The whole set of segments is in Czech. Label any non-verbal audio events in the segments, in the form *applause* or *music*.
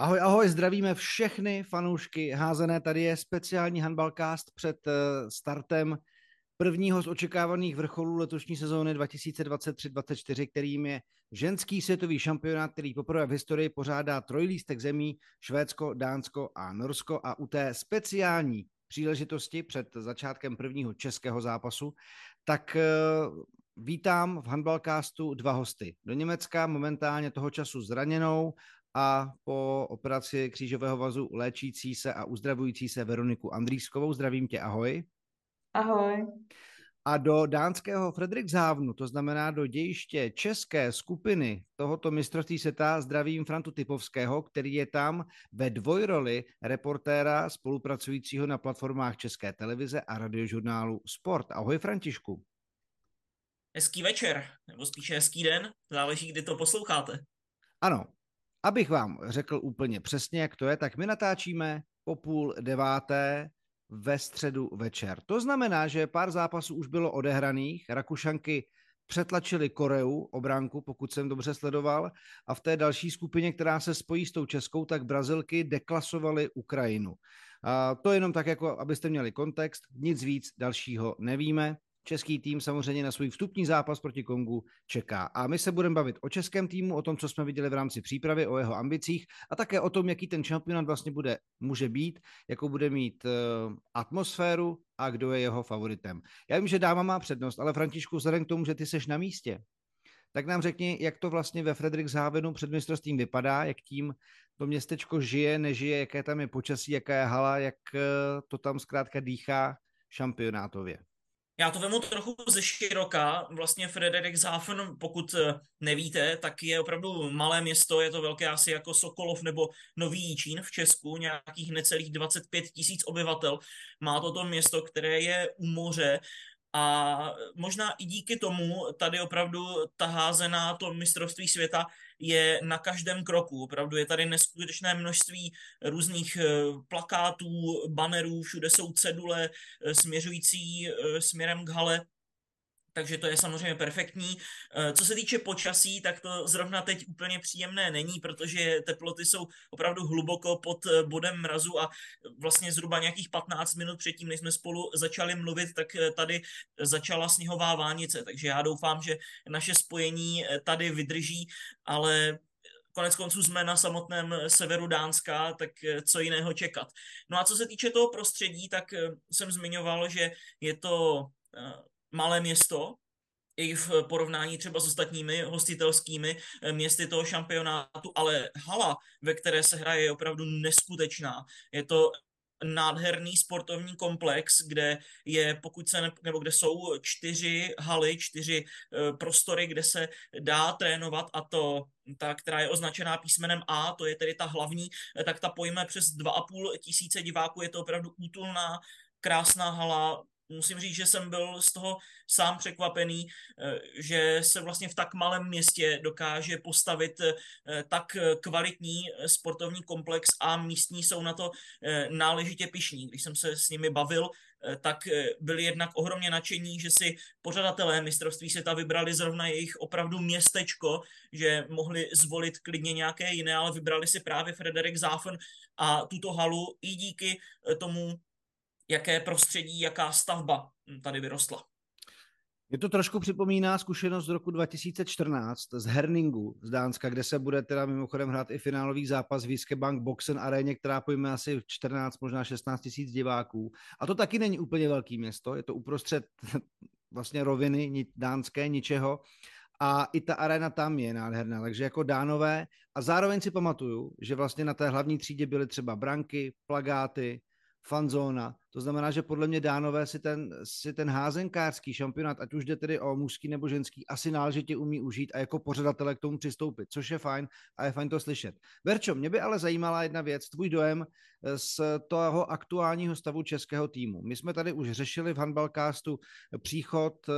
Ahoj, ahoj, zdravíme všechny fanoušky házené. Tady je speciální handballcast před eh, startem prvního z očekávaných vrcholů letošní sezóny 2023-2024, kterým je ženský světový šampionát, který poprvé v historii pořádá trojlístek zemí Švédsko, Dánsko a Norsko a u té speciální příležitosti před začátkem prvního českého zápasu, tak eh, vítám v handballcastu dva hosty. Do Německa momentálně toho času zraněnou a po operaci křížového vazu léčící se a uzdravující se Veroniku Andrýskovou. Zdravím tě, ahoj. Ahoj. A do dánského Fredrikshavnu, to znamená do dějiště české skupiny tohoto mistrovství světa, zdravím Frantu Typovského, který je tam ve dvojroli reportéra spolupracujícího na platformách České televize a radiožurnálu Sport. Ahoj Františku. Hezký večer, nebo spíše hezký den, záleží, kdy to posloucháte. Ano, Abych vám řekl úplně přesně, jak to je, tak my natáčíme po půl deváté ve středu večer. To znamená, že pár zápasů už bylo odehraných, Rakušanky přetlačili Koreu obránku, pokud jsem dobře sledoval, a v té další skupině, která se spojí s tou českou, tak Brazilky deklasovaly Ukrajinu. A to jenom tak, jako abyste měli kontext, nic víc dalšího nevíme. Český tým samozřejmě na svůj vstupní zápas proti Kongu čeká. A my se budeme bavit o českém týmu, o tom, co jsme viděli v rámci přípravy, o jeho ambicích a také o tom, jaký ten šampionát vlastně bude, může být, jakou bude mít uh, atmosféru a kdo je jeho favoritem. Já vím, že dáma má přednost, ale Františku, vzhledem k tomu, že ty seš na místě, tak nám řekni, jak to vlastně ve Frederikshavenu před mistrovstvím vypadá, jak tím to městečko žije, nežije, jaké tam je počasí, jaká je hala, jak eh, to tam zkrátka dýchá šampionátově. Já to vemu trochu ze široka. Vlastně Frederikshafen, pokud eh, nevíte, tak je opravdu malé město, je to velké asi jako Sokolov nebo Nový Jíčín v Česku, nějakých necelých 25 tisíc obyvatel. Má to to město, které je u moře a možná i díky tomu tady opravdu ta házená to mistrovství světa je na každém kroku. Opravdu je tady neskutečné množství různých eh, plakátů, bannerů, všude jsou cedule eh, směřující eh, směrem k hale takže to je samozřejmě perfektní. Eh, co se týče počasí, tak to zrovna teď úplně příjemné není, protože teploty jsou opravdu hluboko pod eh, bodem mrazu a vlastně zhruba nějakých 15 minut předtím, než jsme spolu začali mluvit, tak eh, tady začala sněhová vánice, takže já doufám, že naše spojení tady vydrží, ale konec konců jsme na samotném severu Dánska, tak co jiného čekat. No a co se týče toho prostředí, tak jsem zmiňoval, že je to malé město, i v porovnání třeba s ostatními hostitelskými eh, městy toho šampionátu, ale hala, ve které se hraje, je opravdu neskutečná. Je to nádherný sportovní komplex, kde je, pokud se, ne, nebo kde jsou čtyři haly, čtyři e, prostory, kde se dá trénovat a to ta, která je označená písmenem A, to je tedy ta hlavní, e, tak ta pojme přes 2,5 tisíce diváků, je to opravdu útulná, krásná hala, musím říct, že jsem byl z toho sám překvapený, eh, že se vlastně v tak malém městě dokáže postavit eh, tak kvalitní sportovní komplex a místní jsou na to eh, náležitě pišní. Když jsem se s nimi bavil, tak byli jednak ohromně nadšení, že si pořadatelé mistrovství světa vybrali zrovna jejich opravdu městečko, že mohli zvolit klidně nějaké jiné, ale vybrali si právě Frederik Záfen a tuto halu i díky tomu jaké prostředí, jaká stavba tady vyrostla. Je to trošku připomíná zkušenost z roku 2014 z Herningu z Dánska, kde se bude teda mimochodem hrát i finálový zápas v Bank Boxen aréně, která pojme asi 14, možná 16 tisíc diváků. A to taky není úplně velký město, je to uprostřed *laughs* vlastně roviny dánské, ničeho. A i ta arena tam je nádherná, takže jako dánové. A zároveň si pamatuju, že vlastně na té hlavní třídě byly třeba branky, plagáty, fanzóna. To znamená, že podle mě dánové si ten, si ten házenkářský šampionát, ať už jde tedy o mužský nebo ženský, asi náležitě umí užít a jako pořadatele k tomu přistoupit, což je fajn a je fajn to slyšet. Verčo, mě by ale zajímala jedna věc, tvůj dojem z toho aktuálního stavu českého týmu. My jsme tady už řešili v handballcastu příchod eh,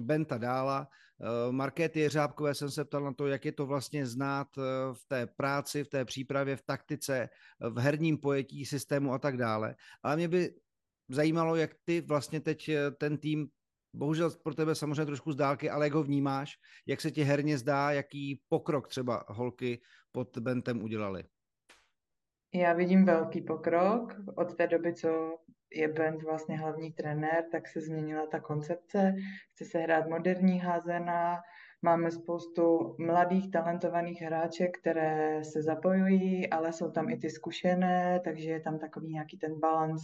Benta Dála, Eh, Markéty Jeřábkové jsem se ptal na to, jak je to vlastně znát eh, v té práci, v té přípravě, v taktice, v herním pojetí systému a tak dále. Ale mě by zajímalo, jak ty vlastně teď eh, ten tým bohužel pro tebe samozřejmě trošku z dálky, ale jak ho vnímáš, jak se ti herně zdá, jaký pokrok třeba holky pod Bentem udělali? Já vidím velký pokrok. Od té doby, co je Bent vlastně hlavní trenér, tak se změnila ta koncepce. Chce se hrát moderní házená, máme spoustu mladých, talentovaných hráček, které se zapojují, ale jsou tam i ty zkušené, takže je tam takový nějaký ten balans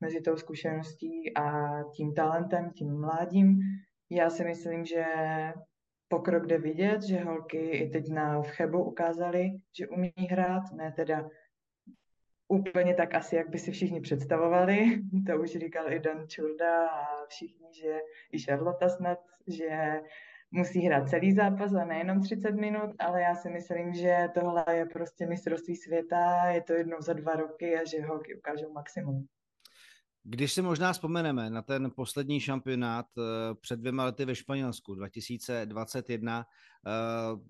mezi tou zkušeností a tím talentem, tím mládím. Já si myslím, že pokrok jde vidět, že holky i teď na Vchebu ukázali, že umí hrát, ne teda úplně tak asi, jak by si všichni představovali. To už říkal i Dan Čurda a všichni, že i Charlotte snad, že musí hrát celý zápas a nejenom 30 minut, ale já si myslím, že tohle je prostě mistrovství světa, je to jednou za dva roky a že holky ukážou maximum. Když si možná vzpomeneme na ten poslední šampionát eh, před dvěma lety ve Španělsku 2021, eh,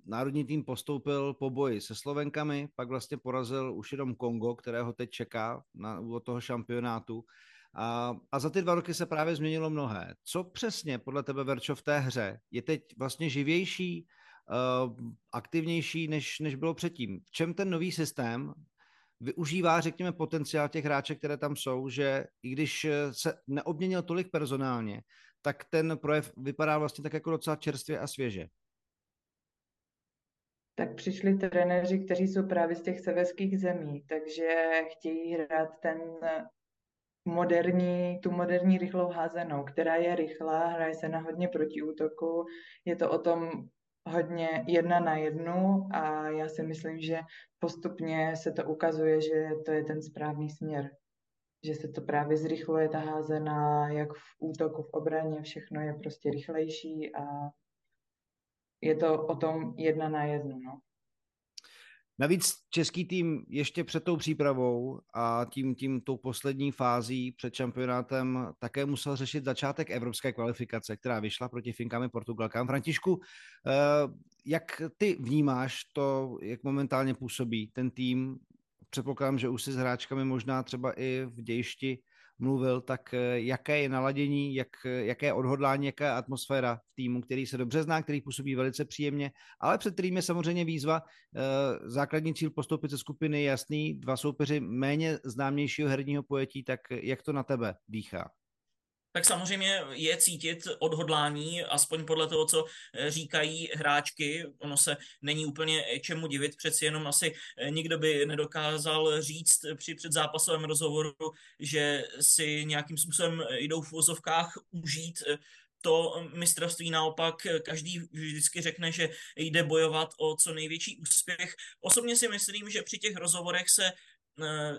národní tým postoupil po boji se Slovenkami, pak vlastně porazil už jenom Kongo, kterého teď čeká na úvod toho šampionátu. A, a za ty dva roky se právě změnilo mnohé. Co přesně podle tebe, Verčo, v té hře je teď vlastně živější, uh, aktivnější, než, než bylo předtím? V čem ten nový systém využívá, řekněme, potenciál těch hráček, které tam jsou, že i když se neobměnil tolik personálně, tak ten projev vypadá vlastně tak jako docela čerstvě a svěže. Tak přišli trenéři, kteří jsou právě z těch severských zemí, takže chtějí hrát ten moderní, tu moderní rychlou házenou, která je rychlá, hraje se na hodně protiútoku, je to o tom hodně jedna na jednu a já si myslím, že postupně se to ukazuje, že to je ten správný směr. Že se to právě zrychluje ta házená, jak v útoku, v obraně, všechno je prostě rychlejší a je to o tom jedna na jednu. No. Navíc český tým ještě před tou přípravou a tím, tím tou poslední fází před šampionátem také musel řešit začátek evropské kvalifikace, která vyšla proti Finkám a Portugalkám. Františku, eh, jak ty vnímáš to, jak momentálně působí ten tým? Předpokládám, že už si s hráčkami možná třeba i v dějišti mluvil, tak eh, jaké je naladění, jak, jaké je odhodlání, jaká je atmosféra v týmu, který se dobře zná, který působí velice příjemně, ale před kterým je samozřejmě výzva. Eh, základní cíl postoupit ze skupiny je jasný, dva soupeři méně známějšího herního pojetí, tak jak to na tebe dýchá? Tak samozřejmě je cítit odhodlání, aspoň podle toho, co eh, říkají hráčky. Ono se není úplně čemu divit, přeci jenom asi eh, nikdo by nedokázal říct při předzápasovém rozhovoru, že si nějakým způsobem jdou v vozovkách užít eh, to mistrovství naopak každý vždycky řekne, že jde bojovat o co největší úspěch. Osobně si myslím, že při těch rozhovorech se Eh,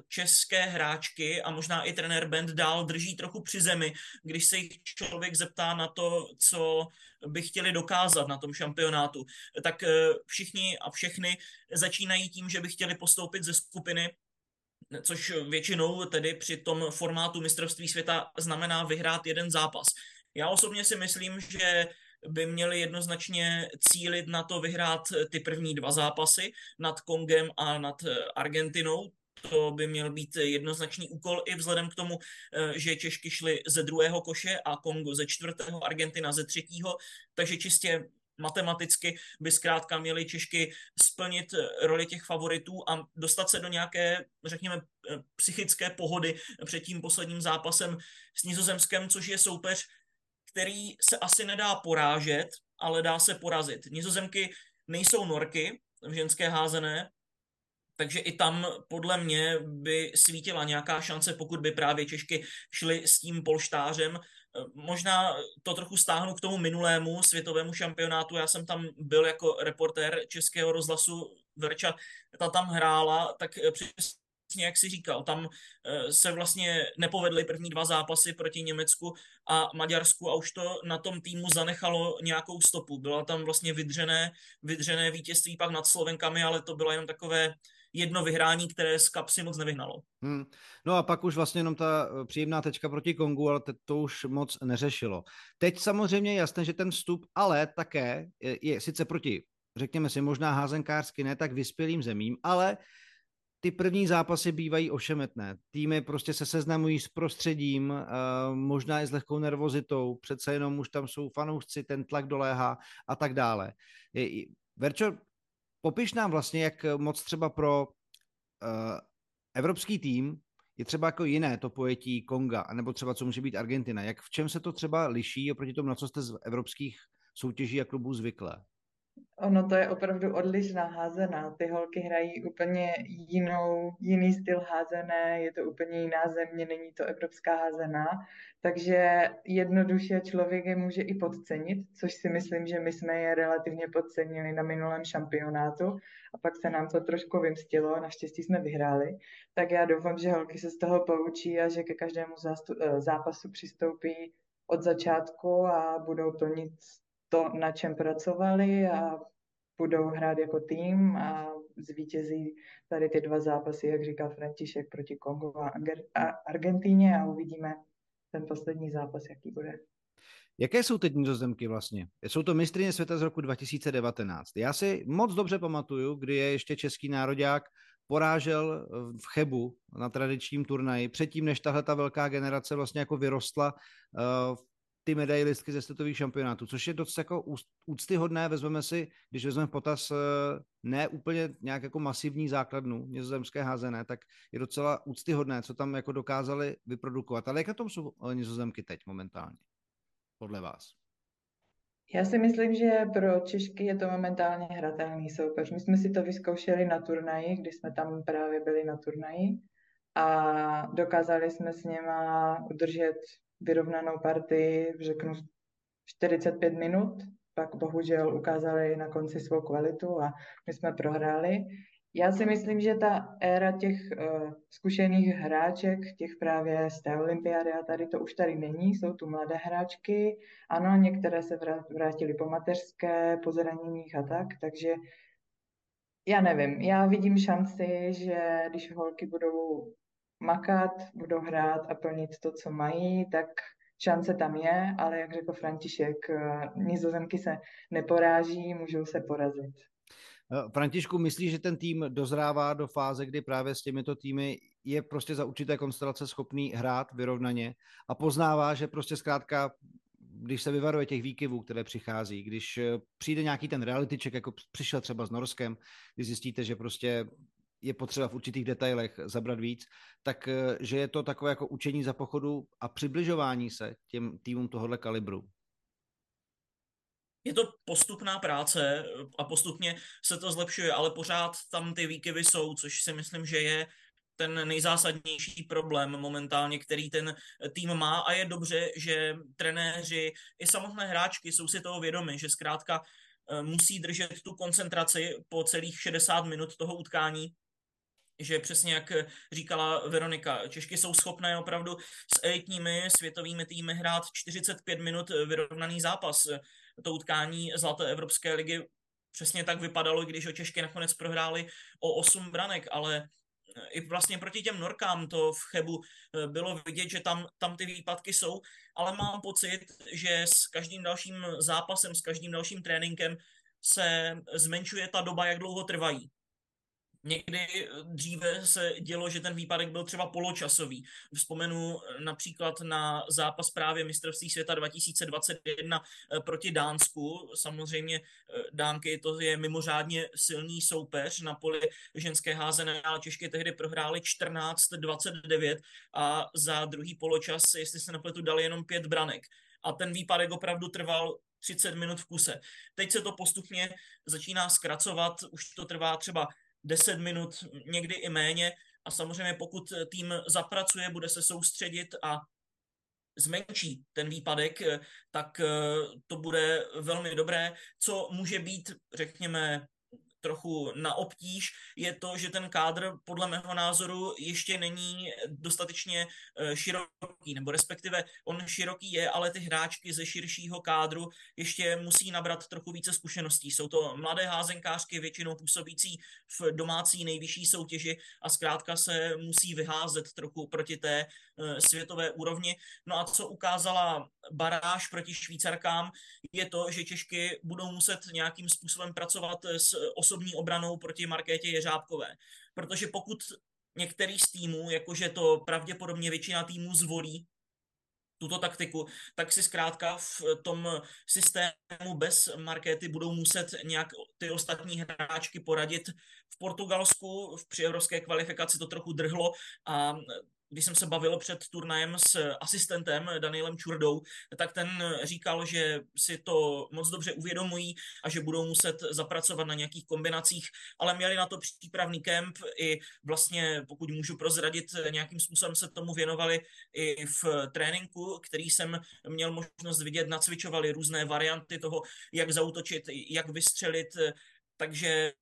české hráčky a možná i trenér Band dál drží trochu při zemi, když se jich člověk zeptá na to, co by chtěli dokázat na tom šampionátu. Tak eh, všichni a všechny začínají tím, že by chtěli postoupit ze skupiny, což většinou tedy při tom formátu mistrovství světa znamená vyhrát jeden zápas. Já osobně si myslím, že by měli jednoznačně cílit na to vyhrát ty první dva zápasy nad Kongem a nad Argentinou to by měl být jednoznačný úkol i vzhledem k tomu, eh, že Češky šly ze druhého koše a Kongo ze čtvrtého, Argentina ze třetího, takže čistě matematicky by zkrátka měly Češky splnit roli těch favoritů a dostat se do nějaké, řekněme, eh, psychické pohody před tím posledním zápasem s Nizozemskem, což je soupeř, který se asi nedá porážet, ale dá se porazit. Nizozemky nejsou norky v ženské házené, takže i tam podle mě by svítila nějaká šance, pokud by právě Češky šly s tím polštářem. Možná to trochu stáhnu k tomu minulému světovému šampionátu. Já jsem tam byl jako reportér Českého rozhlasu. Verča ta tam hrála, tak přesně jak si říkal, tam eh, se vlastně nepovedly první dva zápasy proti Německu a Maďarsku a už to na tom týmu zanechalo nějakou stopu. Byla tam vlastně vydřené, vydřené vítězství pak nad Slovenkami, ale to bylo jenom takové jedno vyhrání, které z kapsy moc nevyhnalo. Hmm. No a pak už vlastně jenom ta eh, příjemná tečka proti Kongu, ale to už moc neřešilo. Teď samozřejmě je jasné, že ten vstup, ale také je, je sice proti, řekněme si, možná házenkářsky ne tak vyspělým zemím, ale ty první zápasy bývají ošemetné. Týmy prostě se seznamují s prostředím, eh, možná i s lehkou nervozitou, přece jenom už tam jsou fanoušci, ten tlak doléhá a tak dále. Verčo, popiš nám vlastně, jak moc třeba pro uh, evropský tým je třeba jako jiné to pojetí Konga, anebo třeba co může být Argentina. Jak v čem se to třeba liší oproti tomu, na co jste z evropských soutěží a klubů zvyklé? Ono to je opravdu odlišná házená. Ty holky hrají úplně jinou, jiný styl házené, je to úplně jiná země, není to evropská házená. Takže jednoduše člověk je může i podcenit, což si myslím, že my jsme je relativně podcenili na minulém šampionátu a pak se nám to trošku vymstilo, naštěstí jsme vyhráli. Tak já doufám, že holky se z toho poučí a že ke každému eh, zápasu přistoupí od začátku a budou nic to, na čem pracovali a budou hrát jako tým a zvítězí tady ty dva zápasy, jak říká František, proti Kongu a Argentíně a uvidíme ten poslední zápas, jaký bude. Jaké jsou teď nizozemky vlastně? Jsou to mistrině světa z roku 2019. Já si moc dobře pamatuju, kdy je ještě český národák porážel v Chebu na tradičním turnaji, předtím, než tahle ta velká generace vlastně jako vyrostla eh, ty medailistky ze světových šampionátů, což je dost jako úctyhodné, vezmeme si, když vezmeme potaz eh, ne úplně nějak jako masivní základnu nizozemské házené, tak je docela úctyhodné, co tam jako dokázali vyprodukovat. Ale jak na tom jsou eh, nizozemky teď momentálně, podle vás? Já si myslím, že pro Češky je to momentálně hratelný soupeř. My jsme si to vyzkoušeli na turnaji, když jsme tam právě byli na turnaji a dokázali jsme s něma udržet vyrovnanou partii, řeknu 45 minut, pak bohužel ukázali na konci svou kvalitu a my jsme prohráli. Já si myslím, že ta éra těch uh, zkušených hráček, těch právě z té olympiády a tady to už tady není, jsou tu mladé hráčky, ano, některé se vrátily po mateřské, po zraněních a tak, takže já nevím, já vidím šanci, že když holky budou makat, budou hrát a plnit to, co mají, tak šance tam je, ale jak řekl František, eh, nizozemky se neporáží, můžou se porazit. Eh, Františku, myslíš, že ten tým dozrává do fáze, kdy právě s těmito týmy je prostě za určité konstelace schopný hrát vyrovnaně a poznává, že prostě zkrátka když se vyvaruje těch výkyvů, které přichází, když eh, přijde nějaký ten realityček, jako přišel třeba s Norskem, kdy zjistíte, že prostě je potřeba v určitých detailech zabrat víc, tak eh, že je to takové jako učení za pochodu a přibližování se těm týmům tohohle kalibru. Je to postupná práce a postupně se to zlepšuje, ale pořád tam ty výkyvy jsou, což si myslím, že je ten nejzásadnější problém momentálně, který ten tým má a je dobře, že trenéři i samotné hráčky jsou si toho vědomi, že zkrátka eh, musí držet tu koncentraci po celých 60 minut toho utkání, že přesně jak říkala Veronika, Češky jsou schopné opravdu s elitními světovými týmy hrát 45 minut vyrovnaný zápas. To utkání Zlaté Evropské ligy přesně tak vypadalo, když o Češky nakonec prohráli o 8 branek, ale i vlastně proti těm Norkám to v Chebu bylo vidět, že tam, tam ty výpadky jsou, ale mám pocit, že s každým dalším zápasem, s každým dalším tréninkem se zmenšuje ta doba, jak dlouho trvají. Někdy eh, dříve se dělo, že ten výpadek byl třeba poločasový. Vzpomenu eh, například na zápas právě mistrovství světa 2021 eh, proti Dánsku. Samozřejmě Dánky to je mimořádně silný soupeř na poli ženské házené, ale Češky tehdy prohráli 14-29 a za druhý poločas, jestli se nepletu, dali jenom pět branek. A ten výpadek opravdu trval 30 minut v kuse. Teď se to postupně začíná zkracovat, už to trvá třeba 10 minut, někdy i méně. A samozřejmě pokud tým zapracuje, bude se soustředit a zmenší ten výpadek, tak eh, to bude velmi dobré. Co může být, řekněme, trochu na obtíž, je to, že ten kádr podle mého názoru ještě není dostatečně eh, široký, nebo respektive on široký je, ale ty hráčky ze širšího kádru ještě musí nabrat trochu více zkušeností. Jsou to mladé házenkářky, většinou působící v domácí nejvyšší soutěži a zkrátka se musí vyházet trochu proti té světové úrovni. No a co ukázala baráž proti Švýcarkám, je to, že Češky budou muset nějakým způsobem pracovat s osobní obranou proti Markétě Jeřábkové. Protože pokud některý z týmů, jakože to pravděpodobně většina týmů zvolí, tuto taktiku, tak si zkrátka v tom systému bez markety budou muset nějak ty ostatní hráčky poradit. V Portugalsku v při evropské kvalifikaci to trochu drhlo a když jsem se bavil před turnajem s asistentem Danielem Čurdou, tak ten říkal, že si to moc dobře uvědomují a že budou muset zapracovat na nějakých kombinacích, ale měli na to přípravný kemp i vlastně, pokud můžu prozradit, nějakým způsobem se tomu věnovali i v tréninku, který jsem měl možnost vidět, nacvičovali různé varianty toho, jak zautočit, jak vystřelit, takže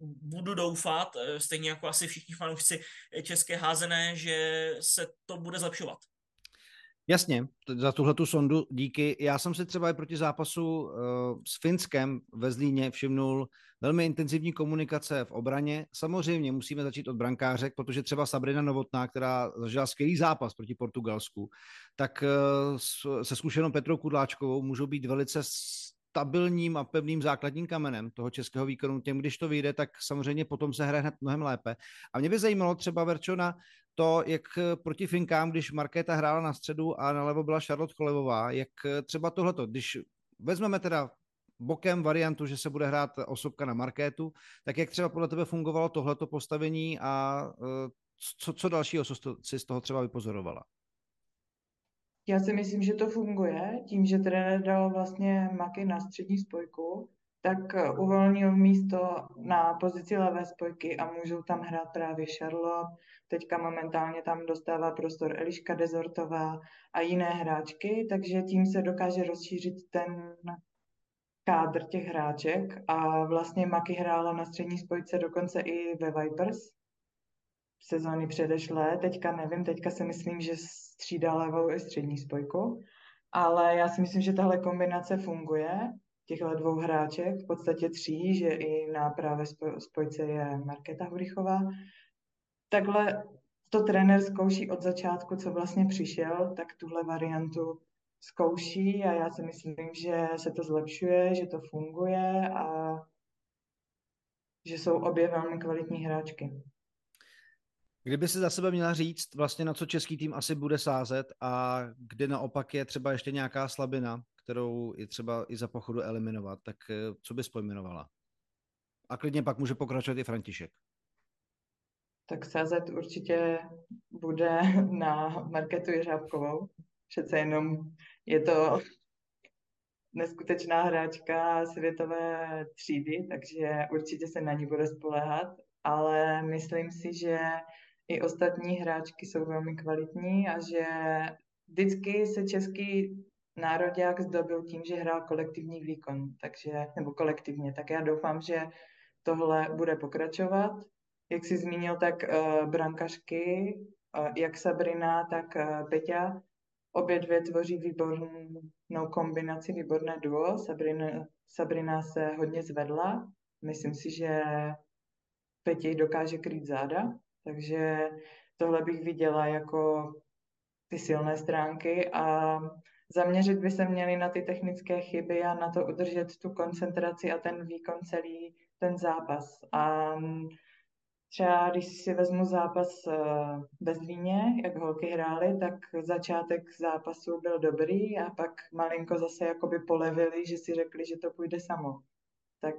budu doufat, eh, stejně jako asi všichni fanoušci české házené, že se to bude zlepšovat. Jasně, za tuhle tu sondu díky. Já jsem si třeba i proti zápasu uh, s Finskem ve Zlíně všimnul velmi intenzivní komunikace v obraně. Samozřejmě musíme začít od brankářek, protože třeba Sabrina Novotná, která zažila skvělý zápas proti Portugalsku, tak se zkušenou Petrou Kudláčkovou můžou být velice stabilním a pevným základním kamenem toho českého výkonu. Těm, když to vyjde, tak samozřejmě potom se hraje hned mnohem lépe. A mě by zajímalo třeba Verčo na to, jak proti Finkám, když Markéta hrála na středu a nalevo byla Charlotte Cholevová, jak třeba tohleto, když vezmeme teda bokem variantu, že se bude hrát osobka na Markétu, tak jak třeba podle tebe fungovalo tohleto postavení a e, co, co dalšího si z toho třeba vypozorovala? Já si myslím, že to funguje. Tím, že trenér dal vlastně maky na střední spojku, tak eh, uvolnil místo na pozici levé spojky a můžou tam hrát právě Charlotte. Teďka momentálně tam dostává prostor Eliška Dezortová a jiné hráčky, takže tím se dokáže rozšířit ten kádr těch hráček a vlastně Maky hrála na střední spojce dokonce i ve Vipers, sezóny předešlé, teďka nevím, teďka si myslím, že střídá levou i střední spojku, ale já si myslím, že tahle kombinace funguje, těchto dvou hráček, v podstatě tří, že i na pravé spojce je Markéta Hurichová. Takhle to trenér zkouší od začátku, co vlastně přišel, tak tuhle variantu zkouší a já si myslím, že se to zlepšuje, že to funguje a že jsou obě velmi kvalitní hráčky. Kdyby si za sebe měla říct, vlastně na co český tým asi bude sázet a kde naopak je třeba ještě nějaká slabina, kterou je třeba i za pochodu eliminovat, tak eh, co bys pojmenovala? A klidně pak může pokračovat i František. Tak sázet určitě bude *laughs* na Marketu Jeřábkovou. Přece jenom je to *laughs* neskutečná hráčka světové třídy, takže určitě se na ní bude spolehat, ale myslím si, že i ostatní hráčky jsou velmi kvalitní a že vždycky se český národák zdobil tím, že hrál kolektivní výkon, takže, nebo kolektivně, tak já doufám, že tohle bude pokračovat. Jak jsi zmínil, tak uh, brankařky, uh, jak Sabrina, tak uh, Peťa, obě dvě tvoří výbornou kombinaci, výborné duo. Sabrina, Sabrina se hodně zvedla, myslím si, že Petě dokáže krýt záda, takže tohle bych viděla jako ty silné stránky a zaměřit by se měli na ty technické chyby a na to udržet tu koncentraci a ten výkon celý ten zápas. A třeba když si vezmu zápas eh, bez Víně, jak holky hrály, tak začátek zápasu byl dobrý a pak malinko zase jakoby polevili, že si řekli, že to půjde samo. Tak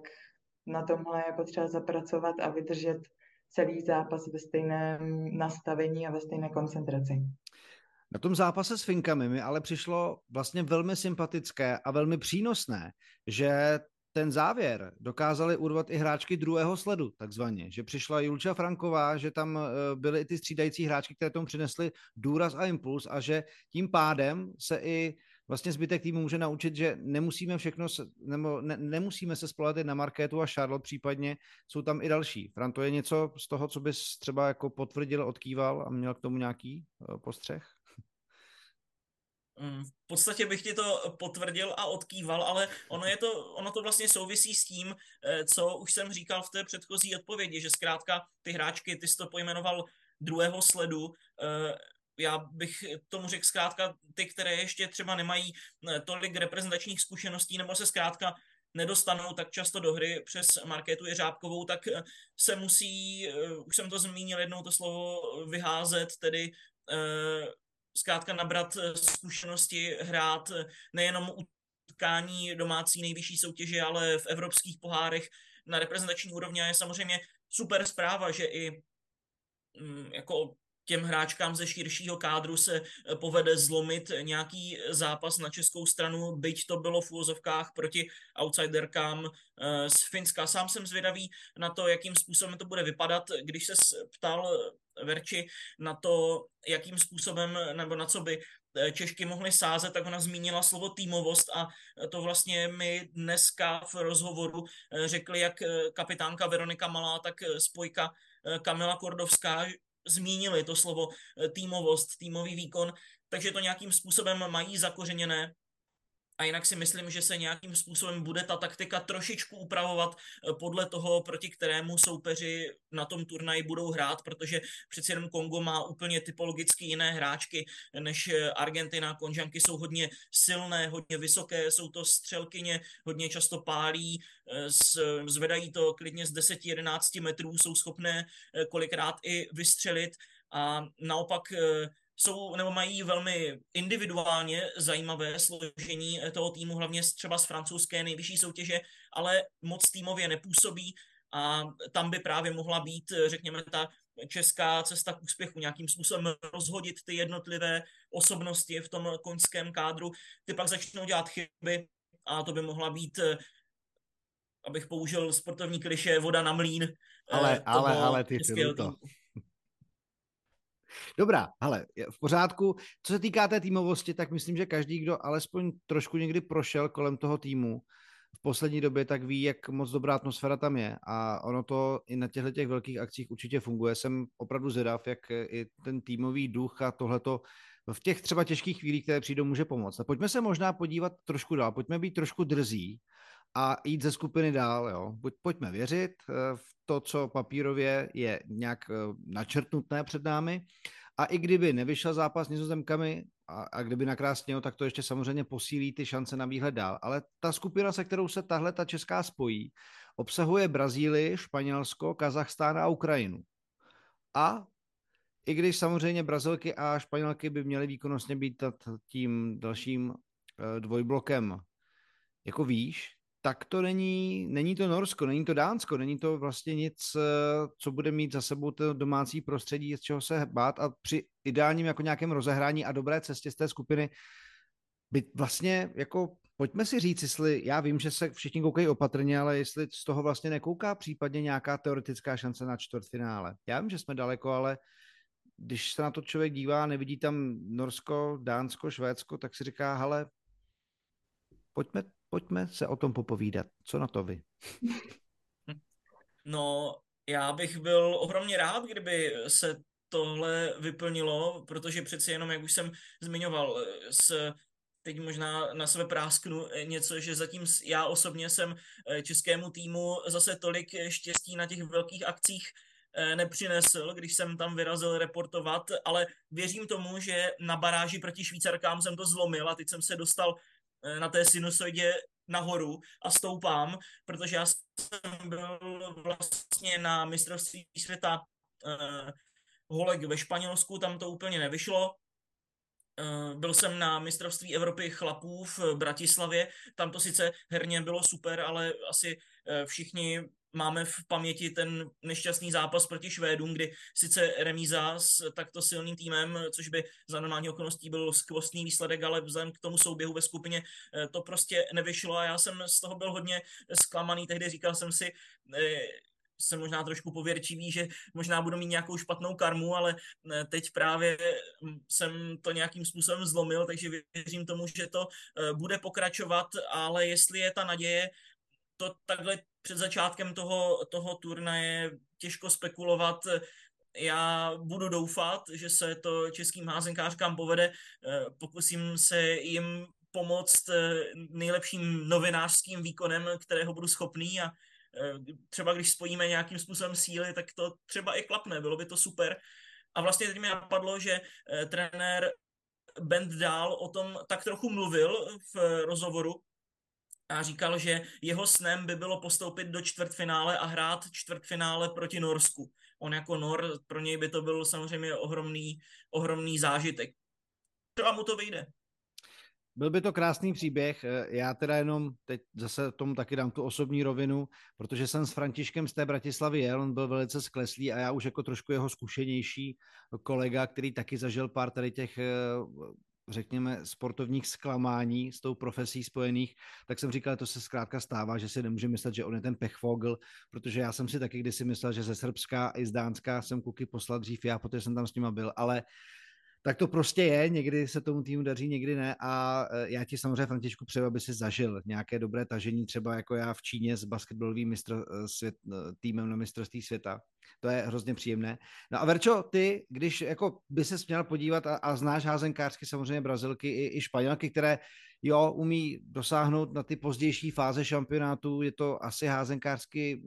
na tomhle je potřeba zapracovat a vydržet celý zápas ve stejném nastavení a ve stejné koncentraci. Na tom zápase s Finkami mi ale přišlo vlastně velmi sympatické a velmi přínosné, že ten závěr dokázali urvat i hráčky druhého sledu, takzvaně. Že přišla Julča Franková, že tam eh, byly i ty střídající hráčky, které tomu přinesly důraz a impuls a že tím pádem se i vlastně zbytek týmu může naučit, že nemusíme všechno, nebo ne, nemusíme se spolehat na Markétu a Charlotte, případně jsou tam i další. Fran, to je něco z toho, co bys třeba jako potvrdil, odkýval a měl k tomu nějaký uh, postřeh? Mm, v podstatě bych ti to potvrdil a odkýval, ale ono, je to, ono to vlastně souvisí s tím, eh, co už jsem říkal v té předchozí odpovědi, že zkrátka ty hráčky, ty jsi to pojmenoval druhého sledu, eh, já bych tomu řekl zkrátka ty, které ještě třeba nemají eh, tolik reprezentačních zkušeností nebo se zkrátka nedostanou tak často do hry přes Markétu Jeřábkovou, tak eh, se musí, eh, už jsem to zmínil jednou to slovo, vyházet, tedy zkrátka nabrat zkušenosti, hrát nejenom utkání domácí nejvyšší soutěže, ale v evropských pohárech na reprezentační úrovni. A je samozřejmě super zpráva, že i mm, jako těm hráčkám ze širšího kádru se eh, povede zlomit nějaký zápas na českou stranu, byť to bylo v úvozovkách proti outsiderkám eh, z Finska. Sám jsem zvědavý na to, jakým způsobem to bude vypadat. Když se ptal eh, Verči na to, jakým způsobem nebo na co by Češky mohly sázet, tak ona zmínila slovo týmovost a to vlastně mi dneska v rozhovoru řekli jak kapitánka Veronika Malá, tak spojka Kamila Kordovská, zmínili to slovo týmovost, týmový výkon, takže to nějakým způsobem mají zakořeněné a jinak si myslím, že se nějakým způsobem bude ta taktika trošičku upravovat eh, podle toho, proti kterému soupeři na tom turnaji budou hrát, protože přeci jenom Kongo má úplně typologicky jiné hráčky než eh, Argentina. Konžanky jsou hodně silné, hodně vysoké, jsou to střelkyně, hodně často pálí, eh, zvedají to klidně z 10-11 metrů, jsou schopné kolikrát i vystřelit a naopak jsou nebo mají velmi individuálně zajímavé složení toho týmu, hlavně třeba z francouzské nejvyšší soutěže, ale moc týmově nepůsobí a tam by právě mohla být, řekněme, ta česká cesta k úspěchu, nějakým způsobem rozhodit ty jednotlivé osobnosti v tom koňském kádru. Ty pak začnou dělat chyby a to by mohla být abych použil sportovní kliše, voda na mlín. Ale, ale, ale ty to. Dobrá, ale v pořádku. Co se týká té týmovosti, tak myslím, že každý, kdo alespoň trošku někdy prošel kolem toho týmu v poslední době, tak ví, jak moc dobrá atmosféra tam je. A ono to i na těchto těch velkých akcích určitě funguje. Jsem opravdu zvědav, jak i ten týmový duch a tohleto v těch třeba těžkých chvílích, které přijdou, může pomoct. A pojďme se možná podívat trošku dál, pojďme být trošku drzí a jít ze skupiny dál. Jo. Pojďme věřit eh, v to, co papírově je nějak eh, načrtnutné před námi a i kdyby nevyšel zápas s nizozemkami a, a kdyby nakrásnělo, tak to ještě samozřejmě posílí ty šance na výhled dál. Ale ta skupina, se kterou se tahle ta česká spojí, obsahuje Brazílii, Španělsko, Kazachstán a Ukrajinu. A i když samozřejmě Brazilky a Španělky by měly výkonnostně být tím dalším eh, dvojblokem jako výš, tak to není, není to Norsko, není to Dánsko, není to vlastně nic, eh, co bude mít za sebou to domácí prostředí, z čeho se bát a při ideálním jako nějakém rozehrání a dobré cestě z té skupiny by vlastně jako pojďme si říct, jestli, já vím, že se všichni koukají opatrně, ale jestli z toho vlastně nekouká případně nějaká teoretická šance na čtvrtfinále. Já vím, že jsme daleko, ale když se na to člověk dívá, nevidí tam Norsko, Dánsko, Švédsko, tak si říká, hele, pojďme Pojďme se o tom popovídat. Co na to vy? *laughs* No, já bych byl ohromně rád, kdyby se tohle vyplnilo, protože přeci jenom, jak už jsem zmiňoval, s teď možná na sebe prásknu něco, že zatím já osobně jsem eh, českému týmu zase tolik štěstí na těch velkých akcích eh, nepřinesl, když jsem tam vyrazil reportovat, ale věřím tomu, že na baráži proti Švýcarkám jsem to zlomil a teď jsem se dostal Eh, na té sinusoidě nahoru a stoupám, protože já jsem byl vlastně na mistrovství světa uh, holek ve Španělsku, tam to úplně nevyšlo. Uh, byl jsem na mistrovství Evropy chlapů v Bratislavě, tam to sice herně bylo super, ale asi všichni máme v paměti ten nešťastný zápas proti Švédům, kdy sice remíza s takto silným týmem, což by za normální okolností byl skvostný výsledek, ale vzhledem k tomu souběhu ve skupině eh, to prostě nevyšlo a já jsem z toho byl hodně zklamaný. Tehdy říkal jsem si, eh, jsem možná trošku pověrčivý, že možná budu mít nějakou špatnou karmu, ale eh, teď právě hm, jsem to nějakým způsobem zlomil, takže věřím tomu, že to bude pokračovat, ale jestli je ta naděje to takhle před začátkem toho, toho turnaje těžko spekulovat. Já budu doufat, že se to českým házenkářkám povede. Eh, pokusím se jim pomoct eh, nejlepším novinářským výkonem, kterého budu schopný a eh, třeba když spojíme nějakým způsobem síly, tak to třeba i klapne, bylo by to super. A vlastně teď mi napadlo, že trenér Bend dál o tom tak trochu mluvil v rozhovoru, a říkal, že jeho snem by bylo postoupit do čtvrtfinále a hrát čtvrtfinále proti Norsku. On jako Nor, pro něj by to byl samozřejmě ohromný, ohromný zážitek. třeba mu to vyjde. Byl by to krásný příběh. Eh, já teda jenom teď zase tomu taky dám tu osobní rovinu, protože jsem s Františkem z té Bratislavy jel, on byl velice skleslý a já už jako trošku jeho zkušenější kolega, který taky zažil pár tady těch eh, řekněme, sportovních zklamání s tou profesí spojených, tak jsem říkal, to se zkrátka stává, že si nemůže myslet, že on je ten pechvogel, protože já jsem si taky kdysi myslel, že ze Srbska i z Dánska jsem kuky poslal dřív já, protože jsem tam s nima byl, ale tak to prostě je, někdy se tomu týmu daří, někdy ne a e, já ti samozřejmě, Františku, přeju, aby si zažil nějaké dobré tažení, třeba jako já v Číně s basketbalovým mistr, e, svět, e, týmem na mistrovství světa. To je hrozně příjemné. No a Verčo, ty, když jako by se měl podívat a, a znáš házenkářky samozřejmě Brazilky i, i Španělky, které jo, umí dosáhnout na ty pozdější fáze šampionátu, je to asi házenkářský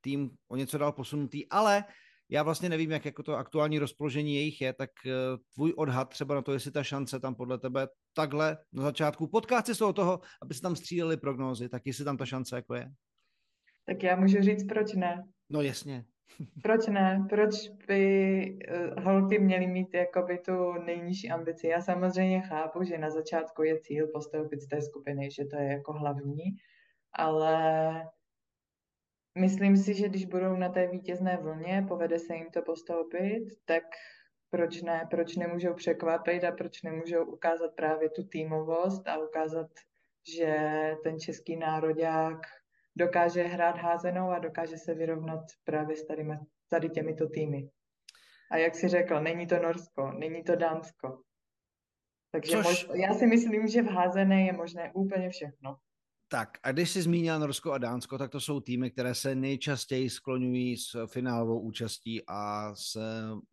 tým o něco dál posunutý, ale já vlastně nevím, jak jako to aktuální rozpoložení jejich je, tak eh, tvůj odhad třeba na to, jestli ta šance tam podle tebe takhle na začátku, podcasty jsou toho, aby se tam stříleli prognózy, tak jestli tam ta šance jako je? Tak já můžu říct, proč ne. No jasně. *laughs* Proč ne? Proč by uh, holky měly mít jakoby tu nejnižší ambici? Já samozřejmě chápu, že na začátku je cíl postoupit z té skupiny, že to je jako hlavní, ale Myslím si, že když budou na té vítězné vlně, povede se jim to postoupit, tak proč ne, proč nemůžou překvapit a proč nemůžou ukázat právě tu týmovost a ukázat, že ten český nároďák dokáže hrát házenou a dokáže se vyrovnat právě s tady, tady těmito týmy. A jak si řekl, není to Norsko, není to Dánsko. Takže Což... mož, já si myslím, že v házené je možné úplně všechno. Tak a když jsi zmínil Norsko a Dánsko, tak to jsou týmy, které se nejčastěji skloňují s finálovou účastí a s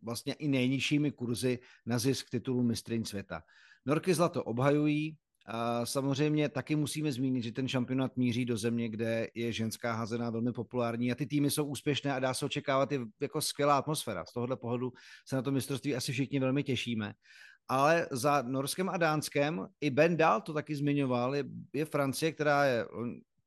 vlastně i nejnižšími kurzy na zisk titulu mistryň světa. Norky zlato obhajují, a samozřejmě taky musíme zmínit, že ten šampionát míří do země, kde je ženská házená velmi populární a ty týmy jsou úspěšné a dá se očekávat i jako skvělá atmosféra. Z tohohle pohledu se na to mistrovství asi všichni velmi těšíme ale za Norskem a Dánskem i Ben Dahl to taky zmiňoval, je, je Francie, která je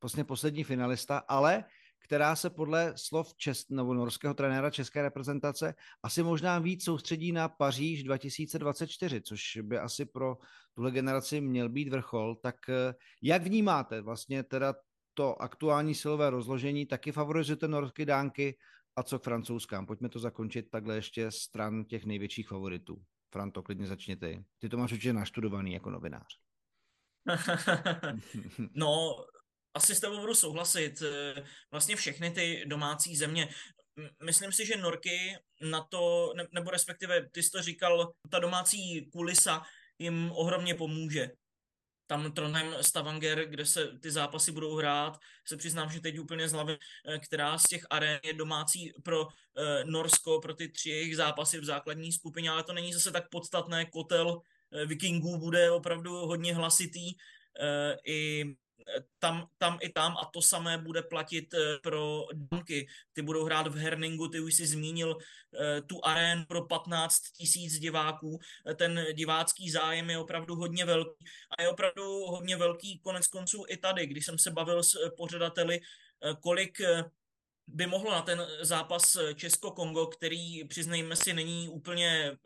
vlastně poslední finalista, ale která se podle slov čes, nebo norského trenéra české reprezentace asi možná víc soustředí na Paříž 2024, což by asi pro tuhle generaci měl být vrchol. Tak eh, jak vnímáte vlastně teda to aktuální silové rozložení, taky favorizujete norské dánky a co k francouzskám? Pojďme to zakončit takhle ještě stran těch největších favoritů. Franto, klidně začni ty. Ty to máš určitě naštudovaný jako novinář. *laughs* *laughs* no, asi s tebou budu souhlasit. Vlastně všechny ty domácí země. Myslím si, že Norky na to, nebo respektive ty jsi to říkal, ta domácí kulisa jim ohromně pomůže tam Trondheim Stavanger, kde se ty zápasy budou hrát. Se přiznám, že teď úplně z hlavy, eh, která z těch aren je domácí pro eh, Norsko, pro ty tři jejich zápasy v základní skupině, ale to není zase tak podstatné. Kotel eh, Vikingů bude opravdu hodně hlasitý. I tam, tam i tam a to samé bude platit eh, pro Danky. Ty budou hrát v Herningu, ty už si zmínil eh, tu arénu pro 15 tisíc diváků. Eh, ten divácký zájem je opravdu hodně velký a je opravdu hodně velký konec konců i tady, když jsem se bavil s pořadateli, kolik by mohlo na ten zápas Česko-Kongo, který, přiznejme si, není úplně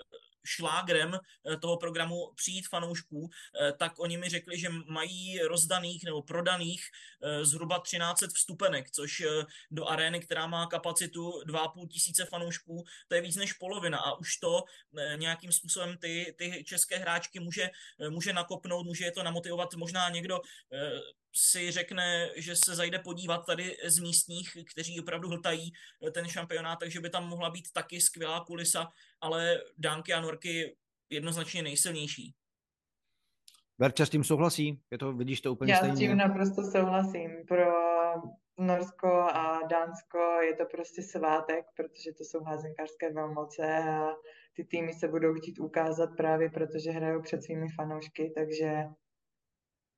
šlágrem eh, toho programu přijít fanoušků, eh, tak oni mi řekli, že mají rozdaných nebo prodaných eh, zhruba 1300 vstupenek, což do arény, která má kapacitu 2,5 tisíce fanoušků, to je víc než polovina a už to nějakým způsobem ty, ty české hráčky může, může nakopnout, může je to namotivovat. Možná někdo si řekne, že se zajde podívat tady z místních, kteří opravdu hltají ten šampionát, takže by tam mohla být taky skvělá kulisa, ale Dánky a Norky jednoznačně nejsilnější. Verča s tím souhlasí? Je to, vidíš to úplně Já stejně? Já s tím naprosto souhlasím. Pro Norsko a Dánsko je to prostě svátek, protože to jsou házenkářské velmoce a ty týmy se budou chtít ukázat právě protože hrajou před svými fanoušky, takže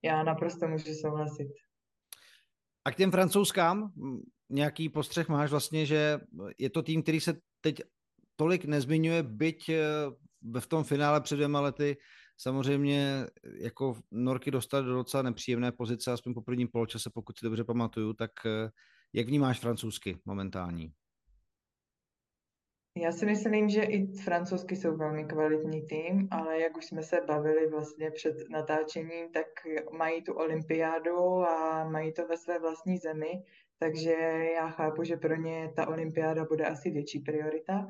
já naprosto můžu souhlasit. A k těm francouzskám nějaký postřeh máš vlastně, že je to tým, který se teď tolik nezmiňuje, byť eh, v tom finále před dvěma lety samozřejmě jako Norky dostali do docela nepříjemné pozice, aspoň po prvním poločase, pokud si dobře pamatuju, tak eh, jak vnímáš francouzsky momentální? Já si myslím, že i francouzsky jsou velmi kvalitní tým, ale jak už jsme se bavili vlastně před natáčením, tak mají tu olympiádu a mají to ve své vlastní zemi, takže já chápu, že pro ně ta olympiáda bude asi větší priorita,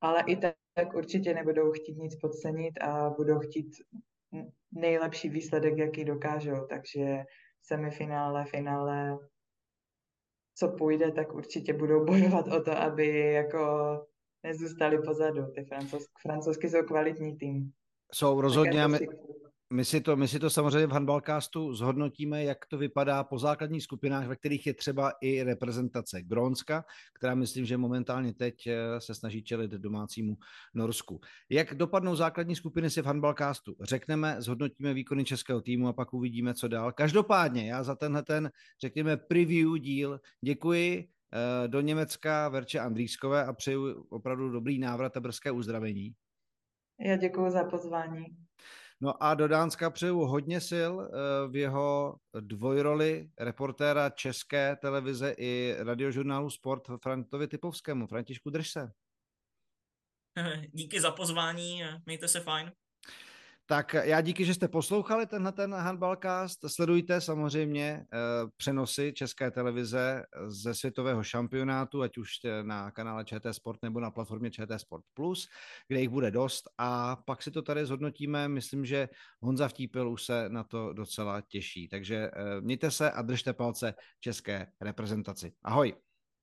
ale i tak, tak určitě nebudou chtít nic podcenit a budou chtít nejlepší výsledek, jaký dokážou, takže semifinále, finále, co půjde, tak určitě budou *laughs* bojovat o to, aby jako nezůstali pozadu. Ty francouzsky, francouzsky jsou kvalitní tým. Jsou rozhodně, my, my, si to, my si to samozřejmě v handballcastu zhodnotíme, jak to vypadá po základních skupinách, ve kterých je třeba i reprezentace Grónska, která myslím, že momentálně teď eh, se snaží čelit domácímu Norsku. Jak dopadnou základní skupiny si v handballcastu? Řekneme, zhodnotíme výkony českého týmu a pak uvidíme, co dál. Každopádně já za tenhle ten, řekněme, preview díl děkuji do Německa Verče Andrýskové a přeju opravdu dobrý návrat a brzké uzdravení. Já děkuji za pozvání. No a do Dánska přeju hodně sil eh, v jeho dvojroli reportéra České televize i radiožurnálu Sport Frantovi Typovskému. Františku, drž se. Díky za pozvání, mějte se fajn. Tak já díky, že jste poslouchali tenhle ten handballcast. Sledujte samozřejmě uh, přenosy České televize ze světového šampionátu, ať už na kanále ČT Sport nebo na platformě ČT Sport Plus, kde jich bude dost a pak si to tady zhodnotíme. Myslím, že Honza Vtípil už se na to docela těší. Takže mějte se a držte palce české reprezentaci. Ahoj!